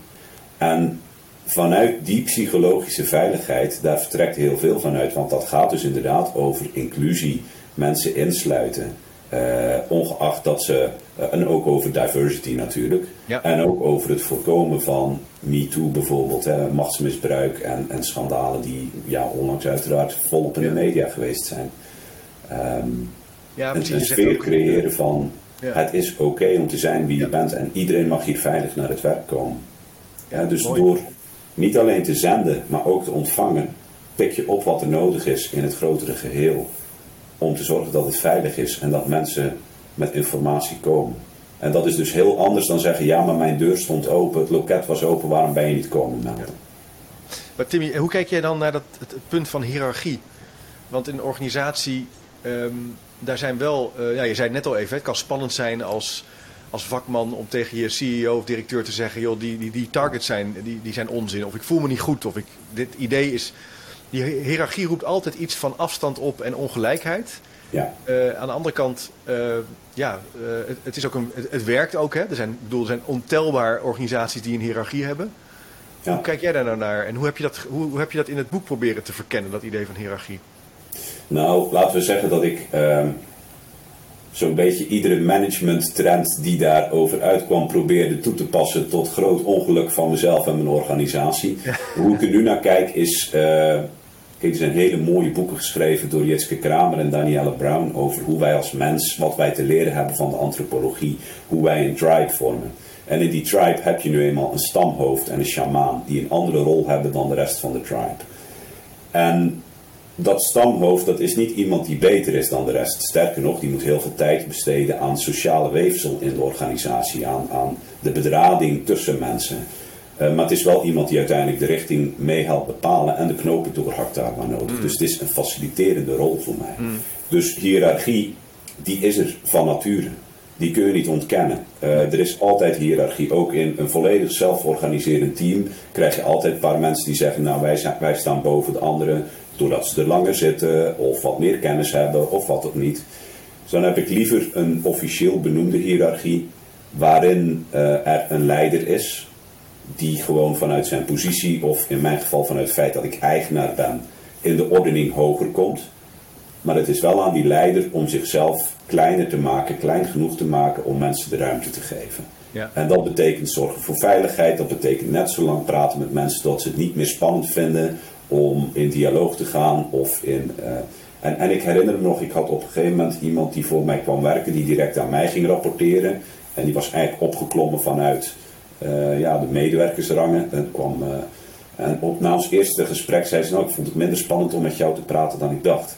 En vanuit die psychologische veiligheid, daar vertrekt heel veel vanuit, want dat gaat dus inderdaad over inclusie, mensen insluiten. Uh, ongeacht dat ze, uh, en ook over diversity natuurlijk, en ook over het voorkomen van MeToo bijvoorbeeld, hè, machtsmisbruik en, en schandalen die ja, onlangs uiteraard volop in de media geweest zijn. Um, ja, een, een sfeer creëren van het is oké om te zijn wie je bent en iedereen mag hier veilig naar het werk komen. Ja, dus door niet alleen te zenden, maar ook te ontvangen, pik je op wat er nodig is in het grotere geheel. Om te zorgen dat het veilig is en dat mensen met informatie komen. En dat is dus heel anders dan zeggen: ja, maar mijn deur stond open, het loket was open, waarom ben je niet komen melden? Maar Timmy, hoe kijk jij dan naar dat, het, punt van hiërarchie? Want in een organisatie, ehm, daar zijn wel, uh, ja, je zei het net al even, het kan spannend zijn als, als vakman om tegen je CEO of directeur te zeggen: joh, die, die, die targets zijn, die, die zijn onzin. Of ik voel me niet goed. Of ik, dit idee is. Die hiërarchie roept altijd iets van afstand op en ongelijkheid. Ja. Uh, aan de andere kant, uh, ja, het, het, is ook een, het, het, werkt ook. Hè? Er, zijn, bedoel, er zijn ontelbaar organisaties die een hiërarchie hebben. Ja. Hoe kijk jij daar nou naar? En hoe heb, je dat, hoe, hoe heb je dat in het boek proberen te verkennen, dat idee van hiërarchie? Nou, laten we zeggen dat ik ehm, zo'n beetje iedere managementtrend die daarover uitkwam probeerde toe te passen tot groot ongeluk van mezelf en mijn organisatie. Hoe ik er nu naar kijk is, uh, kijk, er zijn hele mooie boeken geschreven door Jitske Kramer en Danielle Brown over hoe wij als mens, wat wij te leren hebben van de antropologie, hoe wij een tribe vormen. En in die tribe heb je nu eenmaal een stamhoofd en een shamaan die een andere rol hebben dan de rest van de tribe. En dat stamhoofd, dat is niet iemand die beter is dan de rest. Sterker nog, die moet heel veel tijd besteden aan sociale weefsel in de organisatie, aan, aan de bedrading tussen mensen. Uh, maar het is wel iemand die uiteindelijk de richting mee helpt bepalen en de knopen doorhakt daar waar nodig. Mm. Dus het is een faciliterende rol voor mij. Mm. Dus hiërarchie, die is er van nature. Die kun je niet ontkennen. Uh, er is altijd hiërarchie. Ook in een volledig zelforganiserend team krijg je altijd een paar mensen die zeggen: Nou, wij, zijn, wij staan boven de anderen doordat ze er langer zitten of wat meer kennis hebben of wat ook niet. Dus dan heb ik liever een officieel benoemde hiërarchie waarin uh, er een leider is die gewoon vanuit zijn positie of in mijn geval vanuit het feit dat ik eigenaar ben in de ordening hoger komt. Maar het is wel aan die leider om zichzelf kleiner te maken, klein genoeg te maken om mensen de ruimte te geven. Ja. En dat betekent zorgen voor veiligheid, dat betekent net zo lang praten met mensen dat ze het niet meer spannend vinden om in dialoog te gaan of in. Uh, en, en ik herinner me nog, ik had op een gegeven moment iemand die voor mij kwam werken, die direct aan mij ging rapporteren. En die was eigenlijk opgeklommen vanuit uh, ja, de medewerkersrangen. En, kwam, uh, en op, na ons eerste gesprek zei ze: Nou, ik vond het minder spannend om met jou te praten dan ik dacht.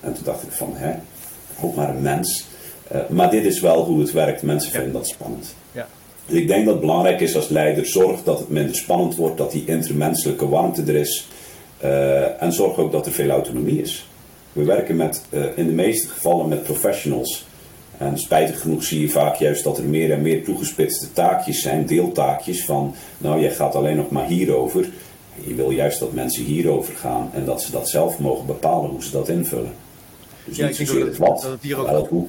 En toen dacht ik: van, hè, ook maar een mens. maar dit is wel hoe het werkt. Mensen vinden dat spannend. Ja. Dus ik denk dat het belangrijk is als leider zorg dat het minder spannend wordt, dat die intermenselijke warmte er is. Uh, en zorg ook dat er veel autonomie is. We werken met, uh, in de meeste gevallen met professionals. En spijtig genoeg zie je vaak juist dat er meer en meer toegespitste taakjes zijn, deeltaakjes van, nou jij gaat alleen nog maar hierover. Je wil juist dat mensen hierover gaan en dat ze dat zelf mogen bepalen hoe ze dat invullen. Dus ja, niet ik denk dat, wat, dat het hier ook, hoe.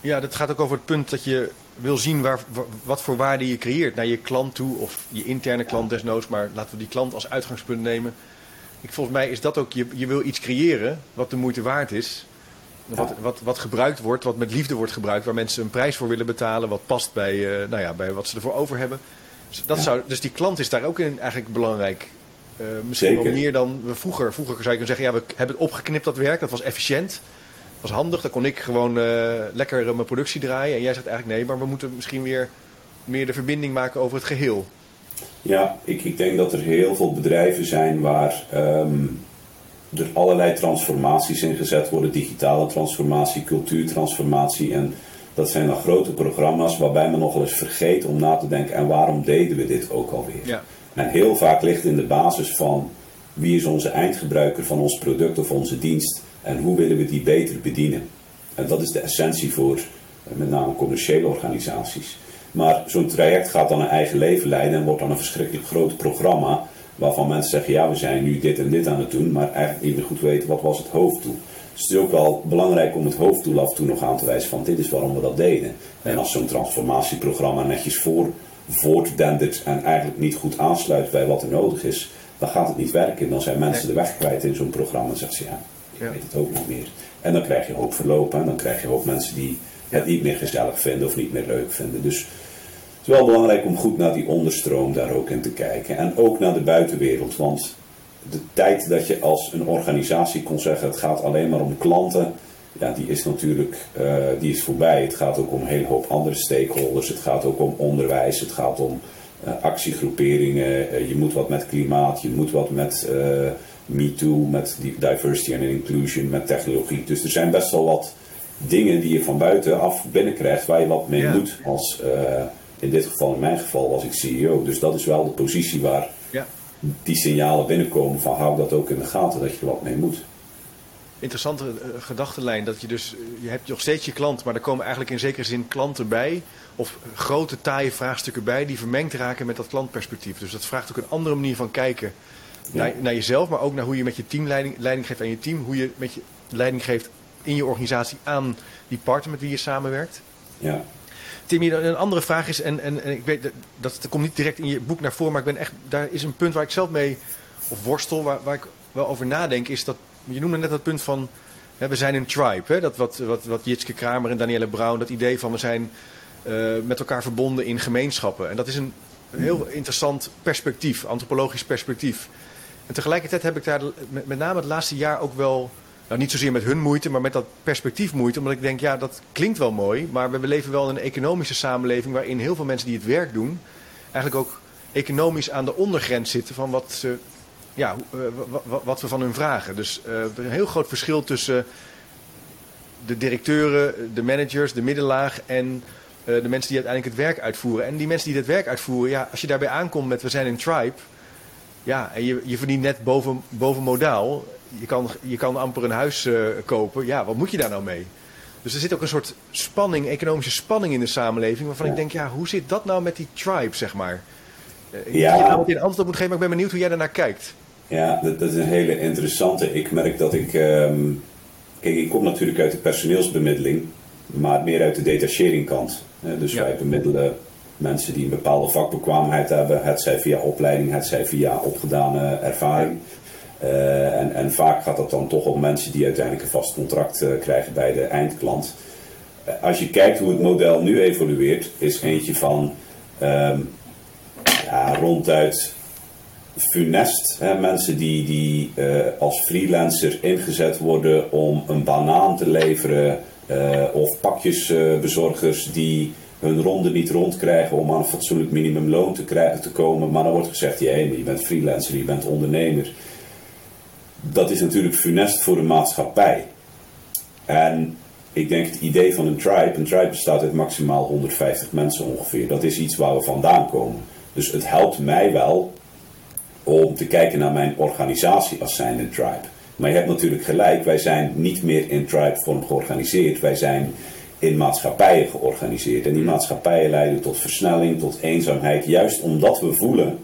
Ja, dat gaat ook over het punt dat je wil zien waar, wat voor waarde je creëert naar je klant toe, of je interne klant desnoods, maar laten we die klant als uitgangspunt nemen. Ik, volgens mij is dat ook, je, je wil iets creëren wat de moeite waard is. Wat, wat, wat gebruikt wordt, wat met liefde wordt gebruikt, waar mensen een prijs voor willen betalen, wat past bij, uh, nou ja, bij wat ze ervoor over hebben. Dus, dat zou, dus die klant is daar ook in eigenlijk belangrijk. Uh, misschien wel meer dan we vroeger. Vroeger zou je kunnen zeggen, ja, we hebben het opgeknipt dat werk. Dat was efficiënt. Dat was handig. Dan kon ik gewoon uh, lekker mijn productie draaien. En jij zegt eigenlijk nee, maar we moeten misschien weer meer de verbinding maken over het geheel. Ja, ik, ik denk dat er heel veel bedrijven zijn waar um, er allerlei transformaties in gezet worden. Digitale transformatie, cultuurtransformatie. En dat zijn dan grote programma's waarbij men nog eens vergeet om na te denken: en waarom deden we dit ook alweer? Ja. En heel vaak ligt in de basis van wie is onze eindgebruiker van ons product of onze dienst en hoe willen we die beter bedienen. En dat is de essentie voor eh, met name commerciële organisaties. Maar zo'n traject gaat dan een eigen leven leiden en wordt dan een verschrikkelijk groot programma waarvan mensen zeggen, ja we zijn nu dit en dit aan het doen, maar eigenlijk niet meer goed weten wat was het hoofddoel. Dus het is ook wel belangrijk om het hoofddoel af en toe nog aan te wijzen van dit is waarom we dat deden. En als zo'n transformatieprogramma netjes voor voortdendert en eigenlijk niet goed aansluit bij wat er nodig is, dan gaat het niet werken. Dan zijn mensen de weg kwijt in zo'n programma en zeggen ze ja, ik weet het ook niet meer. En dan krijg je hoop verlopen en dan krijg je ook mensen die het niet meer gezellig vinden of niet meer leuk vinden. Dus het is wel belangrijk om goed naar die onderstroom daar ook in te kijken. En ook naar de buitenwereld. Want de tijd dat je als een organisatie kon zeggen het gaat alleen maar om klanten, ja, die is natuurlijk uh, die is voorbij. Het gaat ook om een hele hoop andere stakeholders. Het gaat ook om onderwijs. Het gaat om uh, actiegroeperingen. Uh, je moet wat met klimaat. Je moet wat met MeToo, met diversity and inclusion, met technologie. Dus er zijn best wel wat dingen die je van buitenaf binnenkrijgt waar je wat mee ja. moet. Als, in dit geval, in mijn geval, was ik CEO. Dus dat is wel de positie waar ja. die signalen binnenkomen van hou dat ook in de gaten dat je er wat mee moet interessante uh, gedachtenlijn. Dat je dus, je hebt nog steeds je klant, maar er komen eigenlijk in zekere zin klanten bij. Of grote taaie vraagstukken bij die vermengd raken met dat klantperspectief. Dus dat vraagt ook een andere manier van kijken naar, naar, jezelf, maar ook naar hoe je met je team leiding, leiding geeft aan je team. Hoe je met je leiding geeft in je organisatie aan die partner met wie je samenwerkt. Ja. Tim, een andere vraag is, en, en, en ik weet dat, dat komt niet direct in je boek naar voren, maar ik ben echt, daar is een punt waar ik zelf mee, of worstel, waar, waar ik wel over nadenk, is dat je noemde net dat punt van, hè, we zijn een tribe. Hè? Dat wat, wat, wat Jitske Kramer en Danielle Brown, dat idee van we zijn uh, met elkaar verbonden in gemeenschappen. En dat is een heel interessant perspectief, antropologisch perspectief. En tegelijkertijd heb ik daar met name het laatste jaar ook wel, nou niet zozeer met hun moeite, maar met dat perspectief moeite. Omdat ik denk, ja, dat klinkt wel mooi, maar we leven wel in een economische samenleving waarin heel veel mensen die het werk doen, eigenlijk ook economisch aan de ondergrens zitten van wat ze ja, uh, wat we van hun vragen. Dus uh, er is een heel groot verschil tussen de directeuren, de managers, de middenlaag en uh, de mensen die uiteindelijk het werk uitvoeren. En die mensen die het werk uitvoeren, ja, als je daarbij aankomt met we zijn een tribe, ja, en je, je verdient net boven, boven modaal, je kan, je kan amper een huis kopen, ja, wat moet je daar nou mee? Dus er zit ook een soort spanning, economische spanning in de samenleving, waarvan ik denk, ja, hoe zit dat nou met die tribe, zeg maar? Ik ja. dat je meteen antwoord op moet geven, maar ik ben benieuwd hoe jij daarnaar kijkt. Ja, dat, dat, is een hele interessante. Ik merk dat ik. Um, kijk, ik kom natuurlijk uit de personeelsbemiddeling, maar meer uit de detacheringkant. Dus wij bemiddelen mensen die een bepaalde vakbekwaamheid hebben, het zij via opleiding, het zij via opgedane ervaring. Uh, en, en, vaak gaat dat dan toch om mensen die uiteindelijk een vast contract uh, krijgen bij de eindklant. Uh, als je kijkt hoe het model nu evolueert, is eentje van um, ja, ronduit funest. Hè, mensen die, die als freelancer ingezet worden om een banaan te leveren. Of pakjesbezorgers die hun ronde niet rondkrijgen om aan een fatsoenlijk minimumloon te, krijgen, te komen. Maar dan wordt gezegd, je bent freelancer, je bent ondernemer. Dat is natuurlijk funest voor de maatschappij. En ik denk het idee van een tribe, een tribe bestaat uit maximaal 150 mensen ongeveer. Dat is iets waar we vandaan komen. Dus het helpt mij wel om te kijken naar mijn organisatie als zijnde tribe. Maar je hebt natuurlijk gelijk, wij zijn niet meer in tribe-vorm georganiseerd. Wij zijn in maatschappijen georganiseerd. En die maatschappijen leiden tot versnelling, tot eenzaamheid. Juist omdat we voelen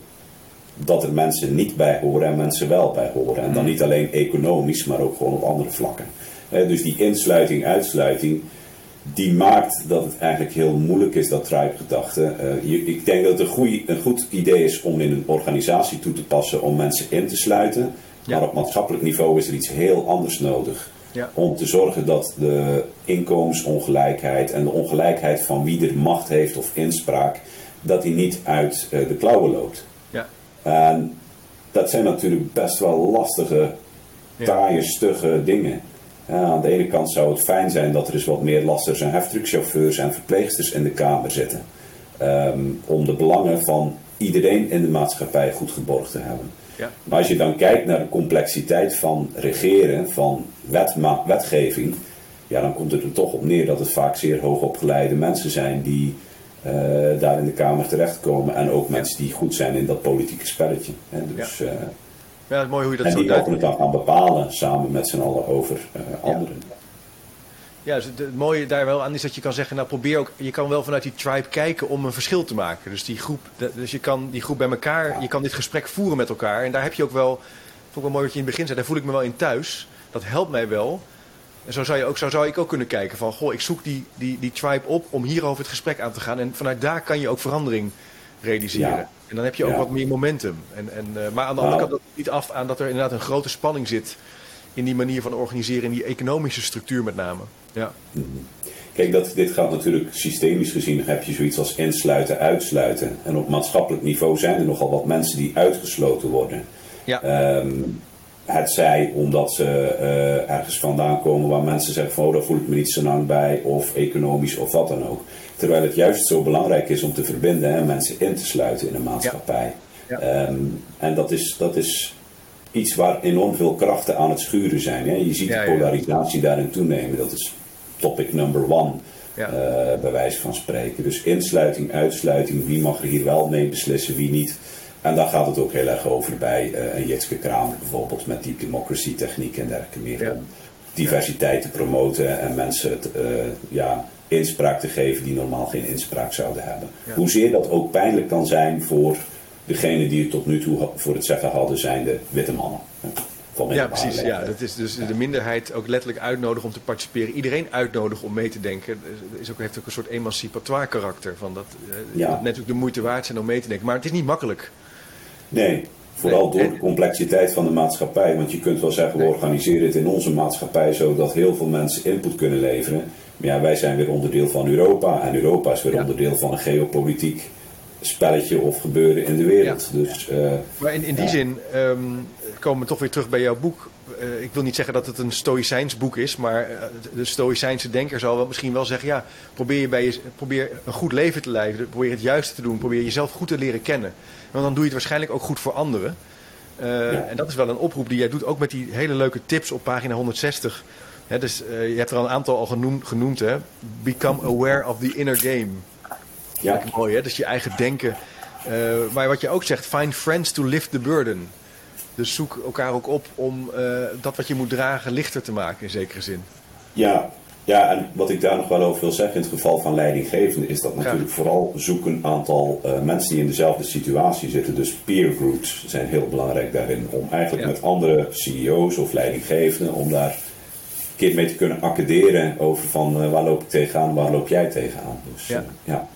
dat er mensen niet bij horen en mensen wel bij horen. En dan niet alleen economisch, maar ook gewoon op andere vlakken. Dus die insluiting, uitsluiting die maakt dat het eigenlijk heel moeilijk is, dat tribe-gedachte. Uh, ik denk dat het een, goeie, een goed idee is om in een organisatie toe te passen om mensen in te sluiten. Maar op maatschappelijk niveau is er iets heel anders nodig. Ja. Om te zorgen dat de inkomensongelijkheid en de ongelijkheid van wie er macht heeft of inspraak, dat die niet uit uh, de klauwen loopt. Ja. En dat zijn natuurlijk best wel lastige, taaie, stugge dingen. aan de ene kant zou het fijn zijn dat er eens wat meer lasters en heftruckchauffeurs en verpleegsters in de Kamer zitten. Ehm, om de belangen van iedereen in de maatschappij goed geborgd te hebben. Ja. Maar als je dan kijkt naar de complexiteit van regeren, van wet, wetgeving, ja, dan komt het er toch op neer dat het vaak zeer hoogopgeleide mensen zijn die uh, daar in de Kamer terechtkomen. En ook mensen die goed zijn in dat politieke spelletje. Hè. Dus, ja. Uh, ja, het is mooi hoe je dat en zo die mogen het dan gaan bepalen samen met z'n allen over uh, anderen. Ja, dus het, mooie daar wel aan is dat je kan zeggen, nou probeer ook, je kan wel vanuit die tribe kijken om een verschil te maken. Dus die groep, dus je kan die groep bij elkaar, je kan dit gesprek voeren met elkaar. En daar heb je ook wel, vond ik wel mooi wat je in het begin zei, daar voel ik me wel in thuis. Dat helpt mij wel. En zo zou, je ook, zo zou ik ook kunnen kijken van, goh, ik zoek die, die, die tribe op om hierover het gesprek aan te gaan. En vanuit daar kan je ook verandering realiseren. En dan heb je ook wat meer momentum. En, en, uh, maar aan de andere kant dat niet af aan dat er inderdaad een grote spanning zit in die manier van organiseren, in die economische structuur met name. Ja. Kijk, dat, dit gaat natuurlijk systemisch gezien, heb je zoiets als insluiten, uitsluiten. En op maatschappelijk niveau zijn er nogal wat mensen die uitgesloten worden. Ja. Um, het zij omdat ze uh, ergens vandaan komen waar mensen zeggen van oh, daar voel ik me niet zo lang bij, of economisch of wat dan ook. Terwijl het juist zo belangrijk is om te verbinden en mensen in te sluiten in een maatschappij. Ja. Um, en dat is, dat is iets waar enorm veel krachten aan het schuren zijn. Hè? Je ziet de polarisatie daarin toenemen. Dat is topic number one, ja. uh, bij wijze van spreken. Dus insluiting, uitsluiting, wie mag er hier wel mee beslissen, wie niet. En daar gaat het ook heel erg over bij uh, een Jitske Kramer bijvoorbeeld met deep democracy techniek en dergelijke meer. Om diversiteit te promoten en mensen uh, ja, inspraak te geven die normaal geen inspraak zouden hebben. Hoezeer dat ook pijnlijk kan zijn voor degene die het tot nu toe voor het zeggen hadden, zijn de witte mannen. Ja, precies. Ja, dat is dus de minderheid ook letterlijk uitnodigen om te participeren. Iedereen uitnodigen om mee te denken. Is ook, heeft ook een soort emancipatoire karakter. Van dat, eh, ja. dat net ook de moeite waard zijn om mee te denken. Maar het is niet makkelijk. Nee, vooral door de complexiteit van de maatschappij. Want je kunt wel zeggen, we organiseren het in onze maatschappij zodat heel veel mensen input kunnen leveren. Maar ja, wij zijn weer onderdeel van Europa. En Europa is weer onderdeel van een geopolitiek spelletje of gebeuren in de wereld. Dus, uh, maar in, in die zin um, komen we toch weer terug bij jouw boek. Uh, ik wil niet zeggen dat het een stoïcijns boek is, maar uh, de stoïcijnse denker zal wel, misschien wel zeggen: ja, probeer, je bij je, probeer een goed leven te leiden, probeer het juiste te doen, probeer jezelf goed te leren kennen. Want dan doe je het waarschijnlijk ook goed voor anderen. Ja. En dat is wel een oproep die jij doet, ook met die hele leuke tips op pagina 160. He, dus je hebt er al een aantal al genoemd, genoemd hè? Become aware of the inner game. Ja. Dat mooi, hè? Dus je eigen denken. Maar wat je ook zegt, find friends to lift the burden. Dus zoek elkaar ook op om uh, dat wat je moet dragen lichter te maken in zekere zin. Ja, ja, en wat ik daar nog wel over wil zeggen in het geval van leidinggevende is dat natuurlijk vooral zoek een aantal uh, mensen die in dezelfde situatie zitten. Dus peer groups zijn heel belangrijk daarin. Om eigenlijk met andere CEO's of leidinggevenden om daar een keer mee te kunnen accederen over van waar loop ik tegenaan, waar loop jij tegenaan. Dus ja. ja.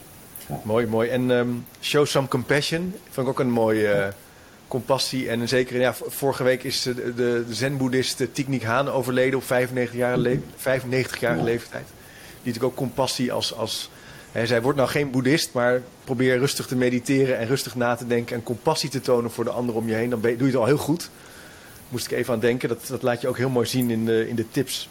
Mooi, mooi. En um, show some compassion. Vond ik ook een mooie uh, compassie. En zeker, ja, vorige week is de, de, zen-boeddhist uh, Thich Haan overleden op 95-jarige le 95 leeftijd. Die natuurlijk ook compassie als... als zij wordt nou geen boeddhist, maar probeer rustig te mediteren en rustig na te denken en compassie te tonen voor de ander om je heen. Dan doe je het al heel goed. Moest ik even aan denken. Dat, dat laat je ook heel mooi zien in de, in de tips.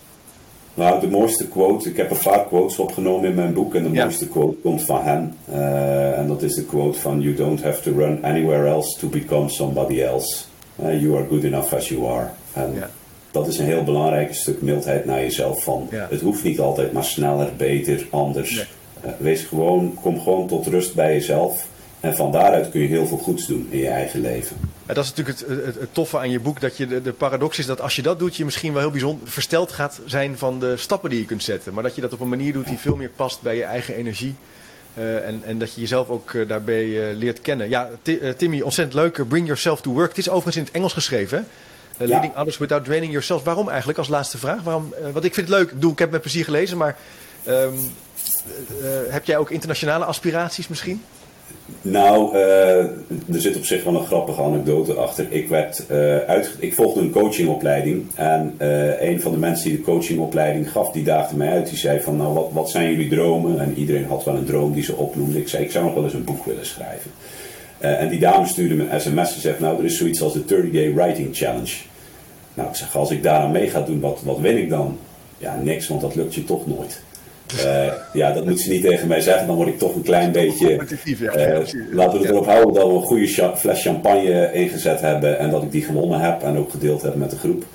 Nou, de mooiste quote, ik heb een paar quotes opgenomen in mijn boek en de mooiste quote komt van hem. Uh, en dat is de quote van You don't have to run anywhere else to become somebody else. Uh, you are good enough as you are. En ja. dat is een heel belangrijk stuk mildheid naar jezelf van. Ja. Het hoeft niet altijd maar sneller, beter, anders. Nee. Uh, wees gewoon, kom gewoon tot rust bij jezelf. En van daaruit kun je heel veel goeds doen in je eigen leven. dat is natuurlijk het, het, het, toffe aan je boek. Dat je de, de, paradox is dat als je dat doet, je misschien wel heel bijzonder versteld gaat zijn van de stappen die je kunt zetten. Maar dat je dat op een manier doet die veel meer past bij je eigen energie. Uh, en, en, dat je jezelf ook uh, daarbij uh, leert kennen. Ja, Timmy, ontzettend leuk. Bring yourself to work. Het is overigens in het Engels geschreven. Ja. Leading others without draining yourself. Waarom eigenlijk als laatste vraag? Waarom, want ik vind het leuk. Ik, ik heb het met plezier gelezen. Maar um, heb jij ook internationale aspiraties misschien? Nou, uh, er zit op zich wel een grappige anekdote achter. Ik, werd, uh, uit, ik volgde een coachingopleiding en uh, een van de mensen die de coachingopleiding gaf, die daagde mij uit. Die zei van, nou, wat, wat zijn jullie dromen? En iedereen had wel een droom die ze opnoemde. Ik zei, ik zou nog wel eens een boek willen schrijven. en die dame stuurde me een sms en zegt, nou er is zoiets als de 30-day writing challenge. Nou, ik zeg, als ik daaraan mee ga doen, wat, wat win ik dan? Ja, niks, want dat lukt je toch nooit. Uh, ja, dat moet ze niet tegen mij zeggen. Dan word ik toch een klein beetje. Uh, laten we erop houden dat we een goede fles champagne ingezet hebben. En dat ik die gewonnen heb en ook gedeeld heb met de groep.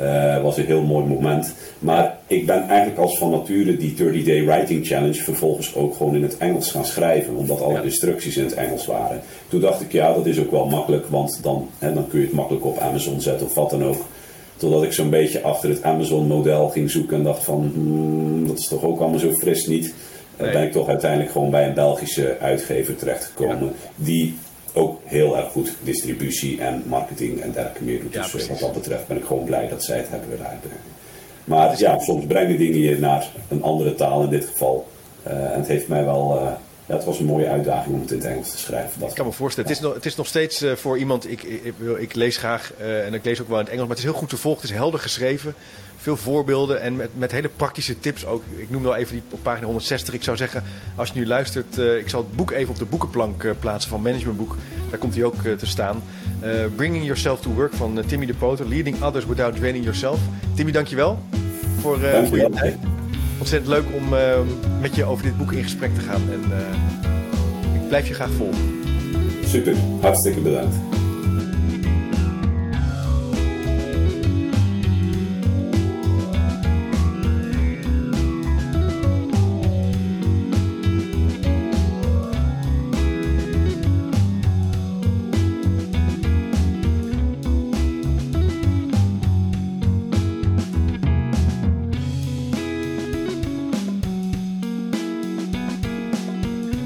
Uh, was een heel mooi moment. Maar ik ben eigenlijk als van nature die 30-day writing challenge vervolgens ook gewoon in het Engels gaan schrijven. Omdat alle instructies in het Engels waren. Toen dacht ik, ja, dat is ook wel makkelijk. Want dan, hè, dan kun je het makkelijk op Amazon zetten of wat dan ook. Totdat ik zo'n beetje achter het Amazon-model ging zoeken en dacht van, hmm, dat is toch ook allemaal zo fris niet. Nee. ben ik toch uiteindelijk gewoon bij een Belgische uitgever terechtgekomen. Die ook heel erg goed distributie en marketing en dergelijke meer doet. Ja, dus wat dat betreft ben ik gewoon blij dat zij het hebben willen uitbrengen. Maar ja, soms brengen dingen je naar een andere taal in dit geval. Uh, en het heeft mij wel uh, ja, het was een mooie uitdaging om het in het Engels te schrijven. Dat ik kan me voorstellen. Het, is nog, het is nog steeds uh, voor iemand. Ik, ik, ik, lees graag uh, en ik lees ook wel in het Engels, maar het is heel goed te volgen. Het is helder geschreven. Veel voorbeelden en met, met hele praktische tips ook. Ik noem wel even die op pagina 160. Ik zou zeggen, als je nu luistert, uh, ik zal het boek even op de boekenplank plaatsen van Managementboek. Daar komt hij ook te staan. Bringing Yourself to Work van Timmy de Poter. Leading Others Without Draining Yourself. Timmy, dankjewel voor, voor je tijd ontzettend leuk om uh, met je over dit boek in gesprek te gaan. En uh, ik blijf je graag volgen. Super, hartstikke bedankt.